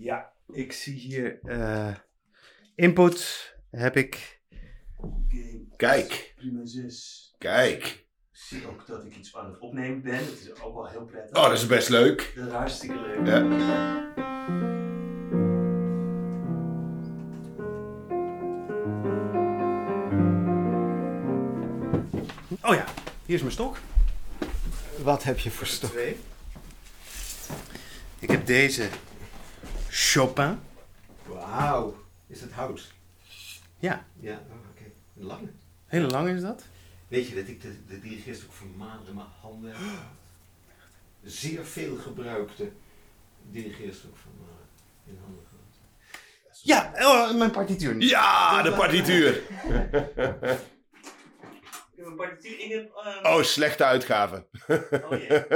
Ja, ik zie hier uh, input heb ik. Kijk. Prima 6. Kijk. Ik zie ook dat ik iets aan het opnemen ben. Dat is ook wel heel prettig. Oh, dat is best leuk. Dat is hartstikke leuk. Ja. Oh ja, hier is mijn stok. Wat heb je voor stok? Twee. Ik heb deze Chopin. Wauw. Is het hout? Ja, Ja, oh, oké. Een lange. hele lang is dat. Weet je dat ik de, de dirigeerstok van maanden in mijn handen heb? Zeer veel gebruikte dirigeerstok van uh, in handen gehad. Ja, oh, mijn partituur niet. Ja, de partituur. Ik heb een partituur in het... Oh, slechte uitgave. oh ja.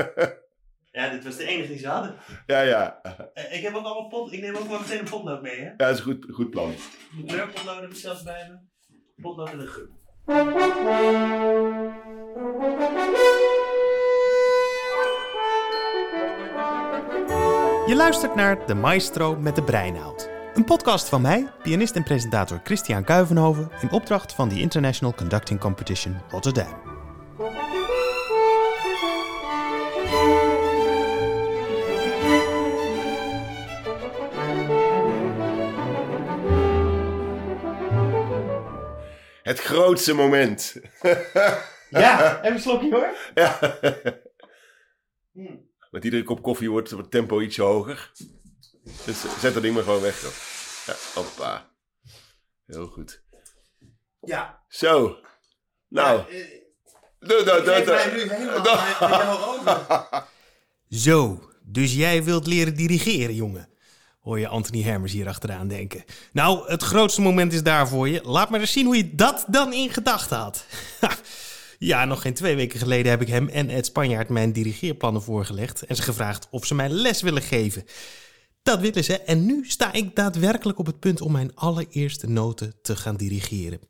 Ja, dit was de enige die ze hadden. Ja, ja. Eh, ik heb ook allemaal pot... Ik neem ook wel meteen een potlood mee, hè. Ja, dat is een goed, goed plan. De kleurpotlood heb ik zelfs bij me. Potlood en een gum. Je luistert naar De Maestro met de Breinoud. Een podcast van mij, pianist en presentator Christian Kuivenhoven... in opdracht van de International Conducting Competition Rotterdam. Het grootste moment. Ja, even een slokje hoor. Ja. Hmm. Met iedere kop koffie wordt het tempo ietsje hoger. Dus zet dat ding maar gewoon weg. Joh. Ja, hoppa. Heel goed. Ja. Zo. Nou. Ja, eh, Doe, doe, doe, Geef doe. mij nu helemaal aan jou over. Zo, dus jij wilt leren dirigeren, jongen. Hoor je Anthony Hermers hier achteraan denken. Nou, het grootste moment is daar voor je. Laat maar eens zien hoe je dat dan in gedachten had. ja, nog geen twee weken geleden heb ik hem en Ed Spanjaard mijn dirigeerplannen voorgelegd. En ze gevraagd of ze mij les willen geven. Dat willen ze en nu sta ik daadwerkelijk op het punt om mijn allereerste noten te gaan dirigeren.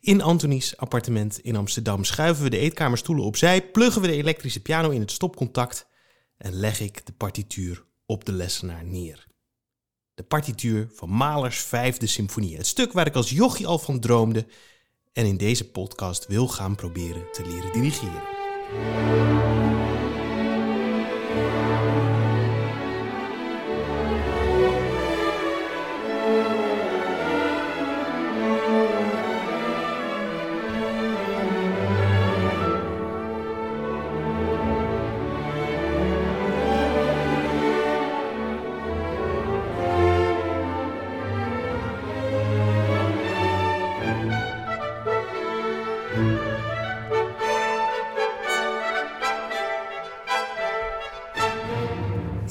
In Anthony's appartement in Amsterdam schuiven we de eetkamerstoelen opzij, pluggen we de elektrische piano in het stopcontact en leg ik de partituur op de lessenaar neer. De partituur van Mahlers vijfde symfonie, het stuk waar ik als jochie al van droomde en in deze podcast wil gaan proberen te leren dirigeren.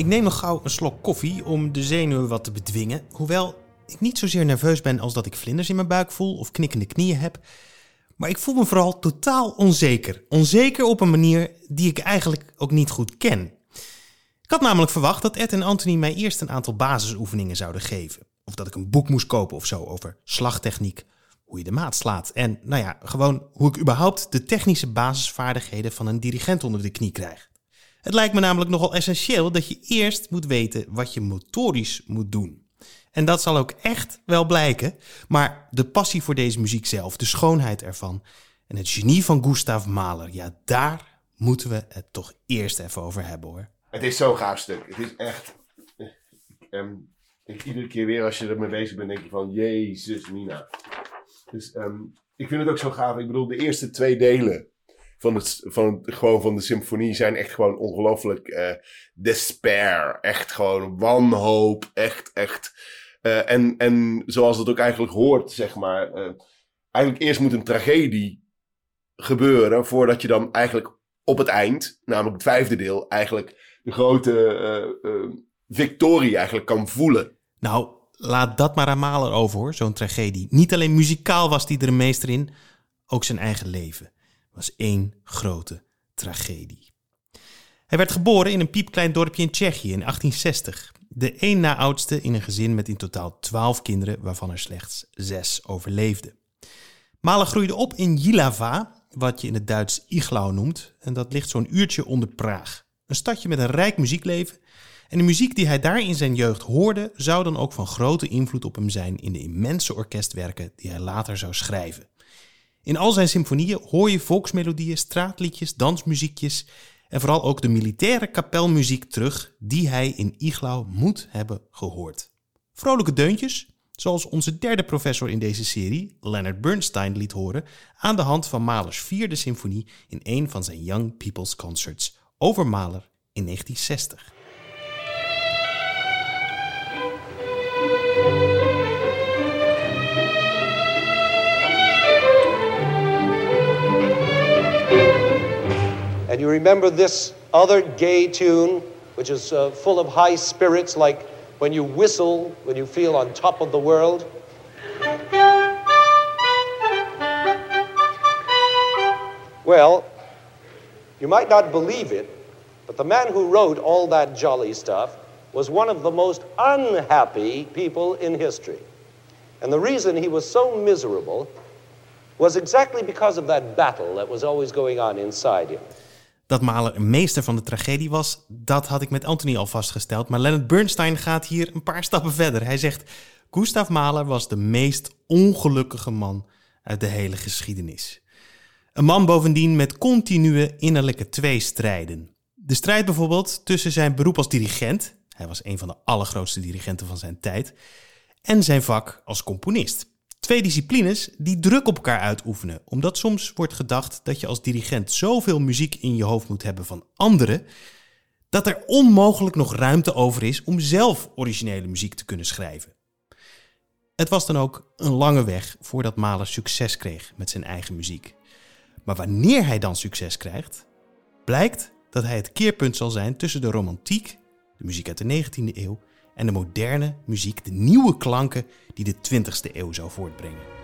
Ik neem nog gauw een slok koffie om de zenuwen wat te bedwingen. Hoewel ik niet zozeer nerveus ben als dat ik vlinders in mijn buik voel of knikkende knieën heb. Maar ik voel me vooral totaal onzeker. Onzeker op een manier die ik eigenlijk ook niet goed ken. Ik had namelijk verwacht dat Ed en Anthony mij eerst een aantal basisoefeningen zouden geven. Of dat ik een boek moest kopen of zo over slagtechniek, hoe je de maat slaat. En nou ja, gewoon hoe ik überhaupt de technische basisvaardigheden van een dirigent onder de knie krijg. Het lijkt me namelijk nogal essentieel dat je eerst moet weten wat je motorisch moet doen. En dat zal ook echt wel blijken, maar de passie voor deze muziek zelf, de schoonheid ervan en het genie van Gustav Mahler, ja, daar moeten we het toch eerst even over hebben hoor. Het is zo'n gaaf stuk. Het is echt. ehm, ik, iedere keer weer als je ermee bezig bent, denk je van Jezus, Mina. Dus ehm, ik vind het ook zo gaaf. Ik bedoel, de eerste twee delen van, het, van, gewoon van de symfonie zijn echt gewoon ongelooflijk eh, despair. Echt gewoon wanhoop. Echt, echt. eh, en, en zoals het ook eigenlijk hoort, zeg maar. eh, eigenlijk eerst moet een tragedie gebeuren voordat je dan eigenlijk op het eind, namelijk het vijfde deel, eigenlijk de grote victorie eigenlijk kan voelen. Nou, laat dat maar aan Mahler over hoor, zo'n tragedie. Niet alleen muzikaal was hij er een meester in, ook zijn eigen leven was één grote tragedie. Hij werd geboren in een piepklein dorpje in Tsjechië in 1860. De één na oudste in een gezin met in totaal twaalf kinderen, waarvan er slechts zes overleefden. Mahler groeide op in Jihlava, wat je in het Duits Iglau noemt, en dat ligt zo'n uurtje onder Praag. Een stadje met een rijk muziekleven En de muziek die hij daar in zijn jeugd hoorde, zou dan ook van grote invloed op hem zijn in de immense orkestwerken die hij later zou schrijven. In al zijn symfonieën hoor je volksmelodieën, straatliedjes, dansmuziekjes en vooral ook de militaire kapelmuziek terug die hij in Iglau moet hebben gehoord. Vrolijke deuntjes, zoals onze derde professor in deze serie, Leonard Bernstein, liet horen aan de hand van Mahlers vierde symfonie in een van zijn Young People's Concerts over Mahler in 1960. You remember this other gay tune, which is uh, full of high spirits, like when you whistle when you feel on top of the world? Well, you might not believe it, but the man who wrote all that jolly stuff was one of the most unhappy people in history. And the reason he was so miserable was exactly because of that battle that was always going on inside him. Dat Mahler een meester van de tragedie was, dat had ik met Anthony al vastgesteld. Maar Leonard Bernstein gaat hier een paar stappen verder. Hij zegt: Gustav Mahler was de meest ongelukkige man uit de hele geschiedenis. Een man bovendien met continue innerlijke tweestrijden. De strijd bijvoorbeeld tussen zijn beroep als dirigent, hij was een van de allergrootste dirigenten van zijn tijd, en zijn vak als componist. Twee disciplines die druk op elkaar uitoefenen, omdat soms wordt gedacht dat je als dirigent zoveel muziek in je hoofd moet hebben van anderen, dat er onmogelijk nog ruimte over is om zelf originele muziek te kunnen schrijven. Het was dan ook een lange weg voordat Mahler succes kreeg met zijn eigen muziek. Maar wanneer hij dan succes krijgt, blijkt dat hij het keerpunt zal zijn tussen de romantiek, de muziek uit de 19e eeuw, en de moderne muziek, de nieuwe klanken die de 20e eeuw zou voortbrengen.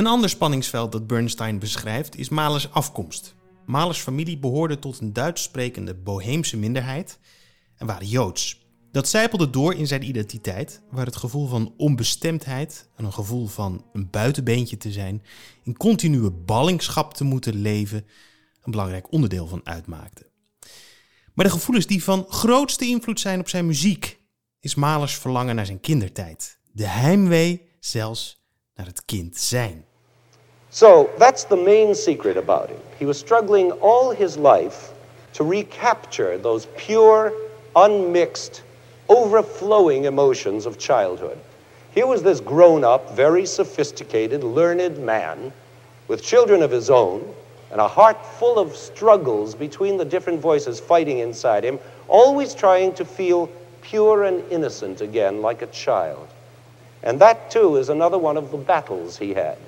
Een ander spanningsveld dat Bernstein beschrijft is Mahlers afkomst. Mahlers familie behoorde tot een Duits sprekende boheemse minderheid en waren Joods. Dat zijpelde door in zijn identiteit, waar het gevoel van onbestemdheid en een gevoel van een buitenbeentje te zijn, in continue ballingschap te moeten leven, een belangrijk onderdeel van uitmaakte. Maar de gevoelens die van grootste invloed zijn op zijn muziek, is Mahlers verlangen naar zijn kindertijd. De heimwee zelfs naar het kind zijn. So that's the main secret about him. He was struggling all his life to recapture those pure, unmixed, overflowing emotions of childhood. Here was this grown up, very sophisticated, learned man with children of his own and a heart full of struggles between the different voices fighting inside him, always trying to feel pure and innocent again like a child. And that, too, is another one of the battles he had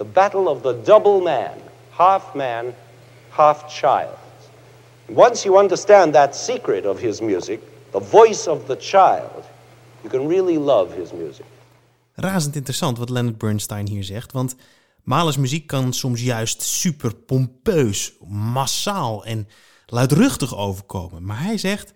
the battle of the double man, half man, half child. Once you understand that secret of his music, the voice of the child, you can really love his music. Razend interessant wat Leonard Bernstein hier zegt, want Mahlers muziek kan soms juist super pompeus, massaal en luidruchtig overkomen. Maar hij zegt,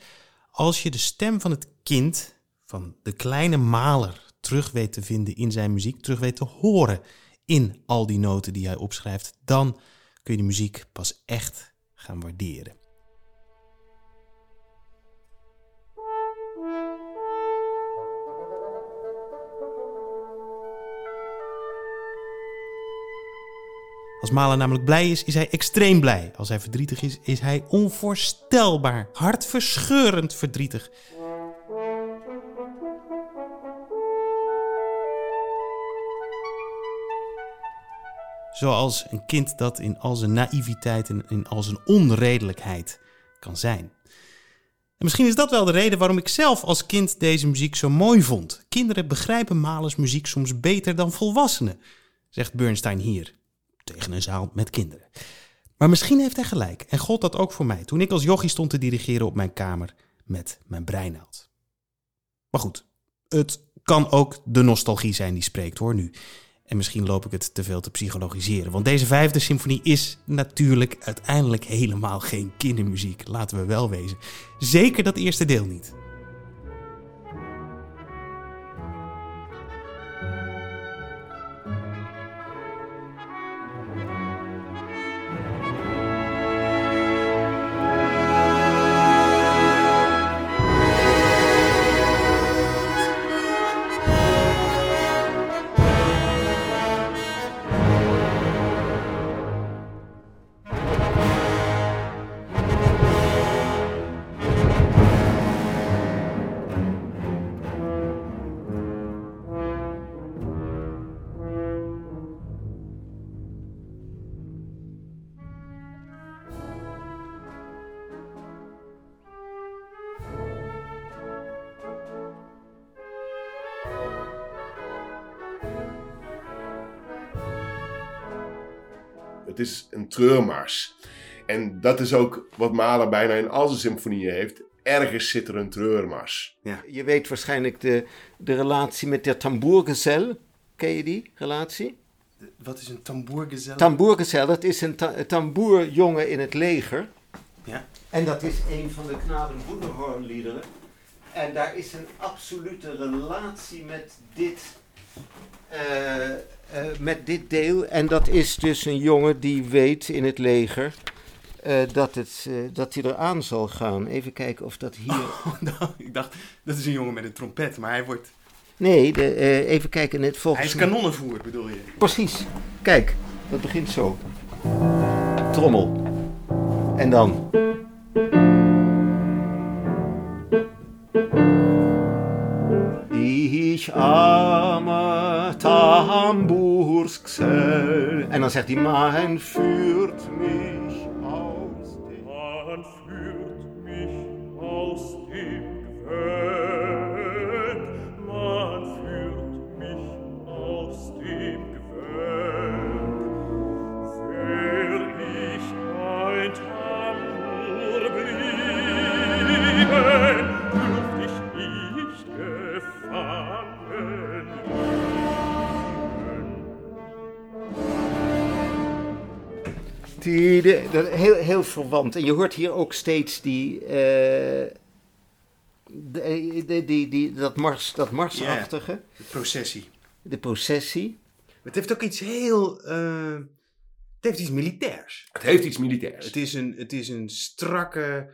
als je de stem van het kind, van de kleine Maler, terug weet te vinden in zijn muziek, terug weet te horen in al die noten die hij opschrijft, dan kun je de muziek pas echt gaan waarderen. Als Malen namelijk blij is, is hij extreem blij. Als hij verdrietig is, is hij onvoorstelbaar, hartverscheurend verdrietig. Zoals een kind dat in al zijn naïviteit en in al zijn onredelijkheid kan zijn. En misschien is dat wel de reden waarom ik zelf als kind deze muziek zo mooi vond. Kinderen begrijpen Malers muziek soms beter dan volwassenen, zegt Bernstein hier, tegen een zaal met kinderen. Maar misschien heeft hij gelijk en gold dat ook voor mij toen ik als jochie stond te dirigeren op mijn kamer met mijn breinaald. Maar goed, het kan ook de nostalgie zijn die spreekt hoor nu. En misschien loop ik het te veel te psychologiseren. Want deze vijfde symfonie is natuurlijk uiteindelijk helemaal geen kindermuziek. Laten we wel wezen. Zeker dat eerste deel niet. Het is een treurmars. En dat is ook wat Mahler bijna in al zijn symfonieën heeft. Ergens zit er een treurmars. Je weet waarschijnlijk de, de relatie met de tamboergezel. Ken je die relatie? Wat is een tamboergezel? Tamboergezel, dat is een ta tamboerjongen in het leger. Ja. En dat is een van de Knaben Wunderhornliederen. En daar is een absolute relatie met dit, met dit deel. En dat is dus een jongen die weet in het leger eh, dat, het, eh, dat hij eraan zal gaan. Even kijken of dat hier... Nou, ik dacht, dat is een jongen met een trompet, maar hij wordt... Nee, de, eh, even kijken. Het Hij volgens is kanonnenvoer, bedoel je? Precies. Kijk, dat begint zo. Trommel. En dan. Ich Tamboersksel. En dan zegt hij, man führt mich aus heel, heel verwant. En je hoort hier ook steeds die, eh, de- de- die, die, dat, mars, dat marsachtige, De processie. de processie. Het heeft ook iets heel... eh, het heeft iets militairs. Het heeft iets militairs. Het is, een, het is een strakke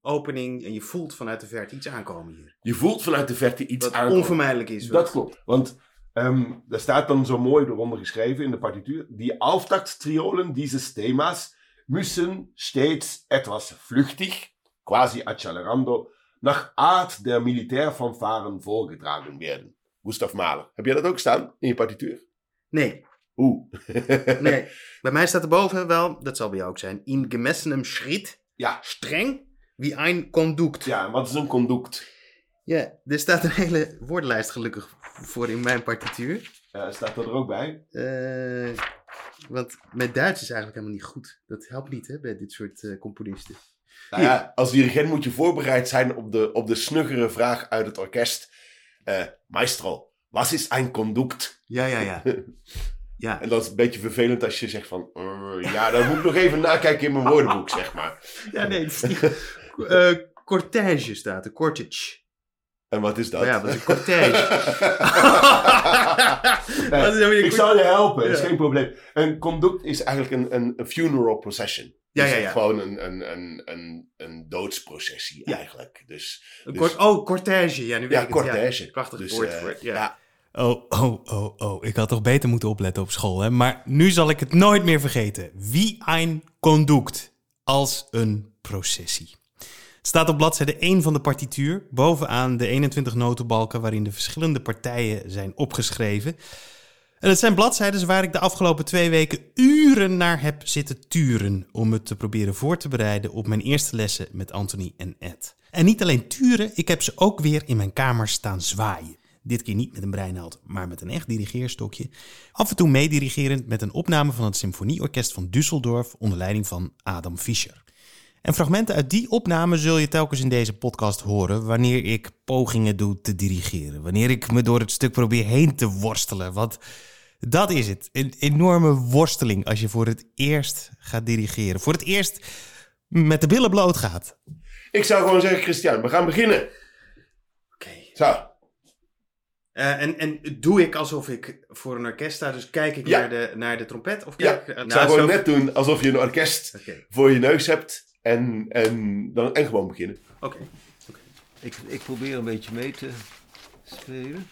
opening en je voelt vanuit de verte iets aankomen hier. Je voelt vanuit de verte iets Wat aankomen. onvermijdelijk is. Dat klopt. Want ehm daar staat dan zo mooi eronder geschreven in de partituur. Die Auftakttriolen dieses Themas müssen stets etwas flüchtig, quasi accelerando, nach Art der Militärfanfaren vorgetragen werden. Gustav Mahler. Heb jij dat ook staan in je partituur? Nee, Oeh. nee. Bij mij staat erboven wel, dat zal bij jou ook zijn, in gemessenem Schritt, Ja. streng wie ein Conduct. Ja, en wat is een conduct? Ja, er staat een hele woordenlijst gelukkig voor in mijn partituur. Eh, staat dat er ook bij? Eh, want mijn Duits is eigenlijk helemaal niet goed. Dat helpt niet hè, bij dit soort eh, componisten. Nou ja, als dirigent moet je voorbereid zijn op de, op de snuggere vraag uit het orkest. Eh, maestro, wat is een conduct? Ja, ja, ja. Ja, En dat is een beetje vervelend als je zegt van... "Eh, ja, dan moet ik nog even nakijken in mijn woordenboek, zeg maar. ja nee, het is niet... Cortège staat er, cortege. En wat is dat? Ja, dat is een cortège. Is een ik zal je helpen, dat is Ja. geen probleem. Een conduct is eigenlijk een, een, een funeral procession. Ja, Dus ja, echt ja. Gewoon een, een, een, een, een doodsprocessie Ja. eigenlijk. Dus, Een dus- oh, cortège. Ja, nu weet ja, ik het. cortège. prachtig dus, woord eh, voor het. Ja. ja. Oh, oh, oh, oh. Ik had toch beter moeten opletten op school, hè? Maar nu zal ik het nooit meer vergeten. Wie ein Conduct. Als een processie. Staat op bladzijde 1 van de partituur, bovenaan de 21 notenbalken waarin de verschillende partijen zijn opgeschreven. En het zijn bladzijden waar ik de afgelopen twee weken uren naar heb zitten turen om het te proberen voor te bereiden op mijn eerste lessen met Anthony en Ed. En niet alleen turen, ik heb ze ook weer in mijn kamer staan zwaaien. Dit keer niet met een breinaald, maar met een echt dirigeerstokje. Af en toe meedirigerend met een opname van het Symfonieorkest van Düsseldorf onder leiding van Adam Fischer. En fragmenten uit die opname zul je telkens in deze podcast horen wanneer ik pogingen doe te dirigeren. Wanneer ik me door het stuk probeer heen te worstelen. Want dat is het. Een enorme worsteling als je voor het eerst gaat dirigeren. Voor het eerst met de billen bloot gaat. Ik zou gewoon zeggen, Christian, we gaan beginnen. Oké. Zo. Eh, en, en doe ik alsof ik voor een orkest sta, dus kijk ik Ja. naar, de, naar de trompet? Of Ja, kijk ik, ik nou, zou gewoon net doen alsof je een orkest voor je neus hebt. En, en, dan, en gewoon beginnen. oké. Ik, ik probeer een beetje mee te spelen.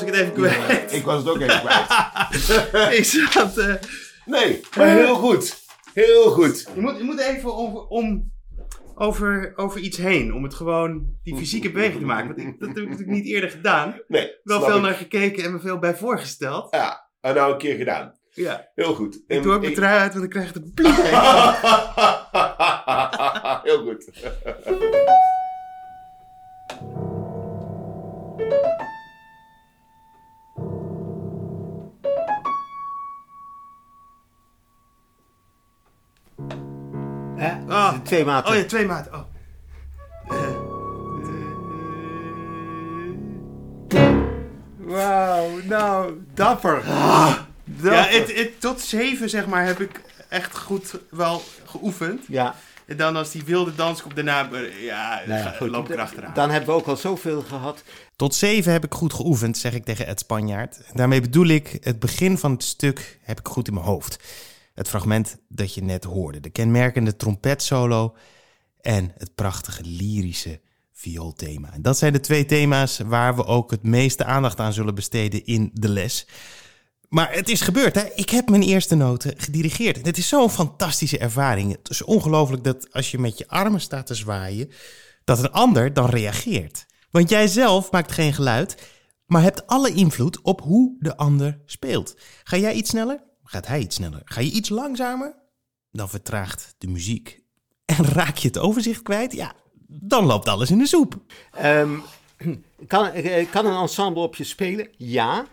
Was ik het even kwijt. Ik was het ook even kwijt. ik zat... eh, Nee, maar heel goed. Heel goed. je, moet, je moet even over, om, over, over iets heen, om het gewoon die fysieke beweging te maken. Want ik, dat heb ik natuurlijk niet eerder gedaan. Nee, Wel veel ik. naar gekeken en me veel bij voorgesteld. Ja, en nou een keer gedaan. Ja. Heel goed. Ik En doe ook mijn ik- trui uit, want dan krijg ik de bliep. Heel goed. Twee maten. Oh ja, twee maten. Oh. Wauw, nou, dapper. Ja, het, het, tot zeven zeg maar heb ik echt goed wel geoefend. Ja, En dan als die wilde dans komt daarna, eh, ja, Nou ja, ga- goed, loop ik erachteraan. Dan hebben we ook al zoveel gehad. Tot zeven heb ik goed geoefend, zeg ik tegen Ed Spanjaard. Daarmee bedoel ik, het begin van het stuk heb ik goed in mijn hoofd. Het fragment dat je net hoorde. De kenmerkende trompetsolo en het prachtige lyrische vioolthema. En dat zijn de twee thema's waar we ook het meeste aandacht aan zullen besteden in de les. Maar het is gebeurd, hè? Ik heb mijn eerste noten gedirigeerd. En het is zo'n fantastische ervaring. Het is ongelooflijk dat als je met je armen staat te zwaaien, dat een ander dan reageert. Want jij zelf maakt geen geluid, maar hebt alle invloed op hoe de ander speelt. Ga jij iets sneller? Gaat hij iets sneller? Ga je iets langzamer? Dan vertraagt de muziek. En raak je het overzicht kwijt? Ja, dan loopt alles in de soep. Ehm, kan, eh, kan een ensemble op je spelen? Ja,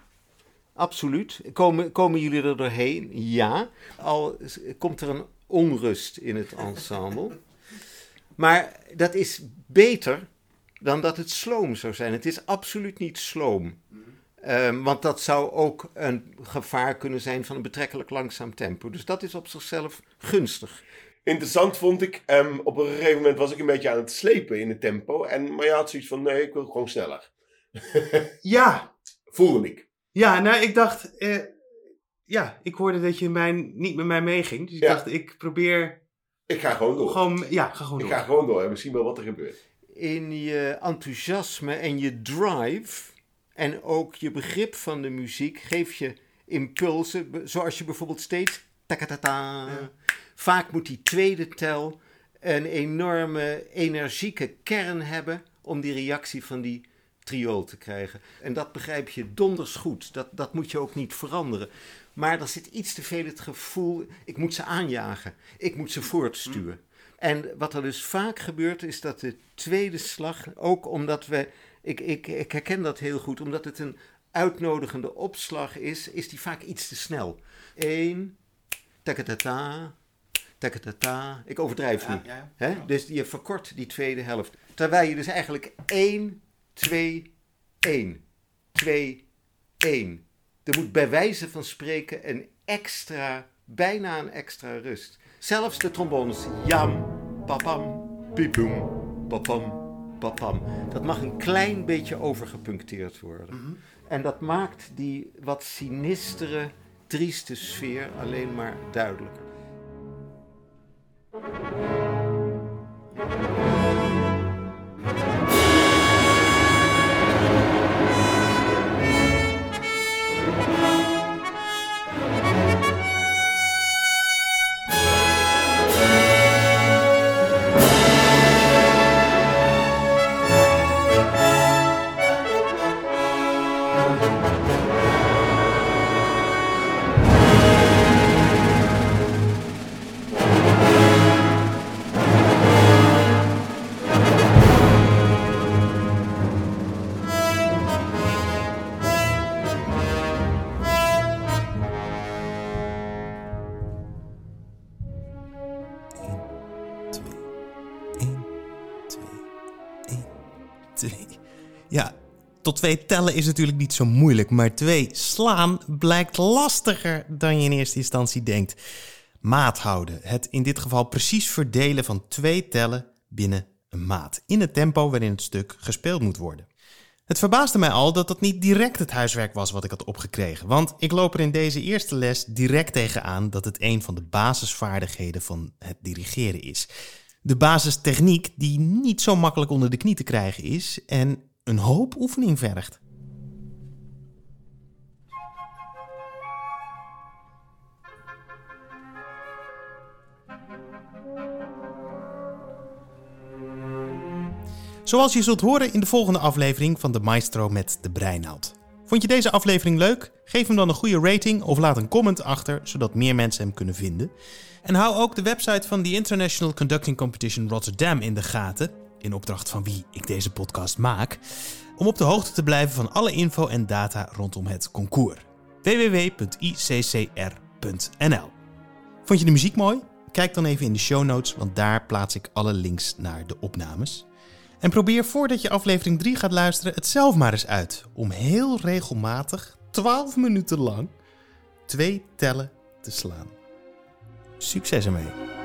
absoluut. Komen, komen jullie er doorheen? Ja. Al komt er een onrust in het ensemble. Maar dat is beter dan dat het sloom zou zijn. Het is absoluut niet sloom. Ehm, want dat zou ook een gevaar kunnen zijn van een betrekkelijk langzaam tempo. Dus dat is op zichzelf gunstig. Interessant vond ik, ehm, op een gegeven moment was ik een beetje aan het slepen in het tempo. En, maar je had zoiets van, nee, ik wil gewoon sneller. Ja, Voelde ik. ja, nou, ik dacht, eh, ja, ik hoorde dat je mij, niet met mij meeging. Dus ik Ja. dacht, ik probeer Ik ga gewoon door. gewoon, ja, ga gewoon ik door. ga gewoon door en we zien wel wat er gebeurt. in je enthousiasme en je drive en ook je begrip van de muziek geef je impulsen, zoals je bijvoorbeeld steeds takatata. Vaak moet die tweede tel een enorme energieke kern hebben om die reactie van die triool te krijgen. En dat begrijp je donders goed. Dat, dat moet je ook niet veranderen. Maar er zit iets te veel het gevoel, ik moet ze aanjagen. Ik moet ze voortstuwen. En wat er dus vaak gebeurt, is dat de tweede slag, ook omdat we, ik, ik, ik herken dat heel goed, omdat het een uitnodigende opslag is, is die vaak iets te snel. Eén, takatata, takatata. Ik overdrijf nu. ja. Dus je verkort die tweede helft. Terwijl je dus eigenlijk 1, 2, 1, 2, 1. Er moet bij wijze van spreken een extra, bijna een extra rust. Zelfs de trombones. Jam, papam, pipoem, papam, papam. Dat mag een klein beetje overgepuncteerd worden. En dat maakt die wat sinistere, trieste sfeer alleen maar duidelijker. Twee tellen is natuurlijk niet zo moeilijk, maar twee slaan blijkt lastiger dan je in eerste instantie denkt. Maat houden, het in dit geval precies verdelen van twee tellen binnen een maat, in het tempo waarin het stuk gespeeld moet worden. Het verbaasde mij al dat dat niet direct het huiswerk was wat ik had opgekregen. Want ik loop er in deze eerste les direct tegenaan dat het een van de basisvaardigheden van het dirigeren is. De basistechniek die niet zo makkelijk onder de knie te krijgen is en een hoop oefening vergt. Zoals je zult horen in de volgende aflevering van de Maestro met de Breinaald. Vond je deze aflevering leuk? Geef hem dan een goede rating of laat een comment achter, zodat meer mensen hem kunnen vinden. En hou ook de website van de International Conducting Competition Rotterdam in de gaten, in opdracht van wie ik deze podcast maak, om op de hoogte te blijven van alle info en data rondom het concours. www.iccr.nl Vond je de muziek mooi? Kijk dan even in de show notes, want daar plaats ik alle links naar de opnames. En probeer voordat je aflevering 3 gaat luisteren het zelf maar eens uit. Om heel regelmatig, 12 minuten lang, twee tellen te slaan. Succes ermee!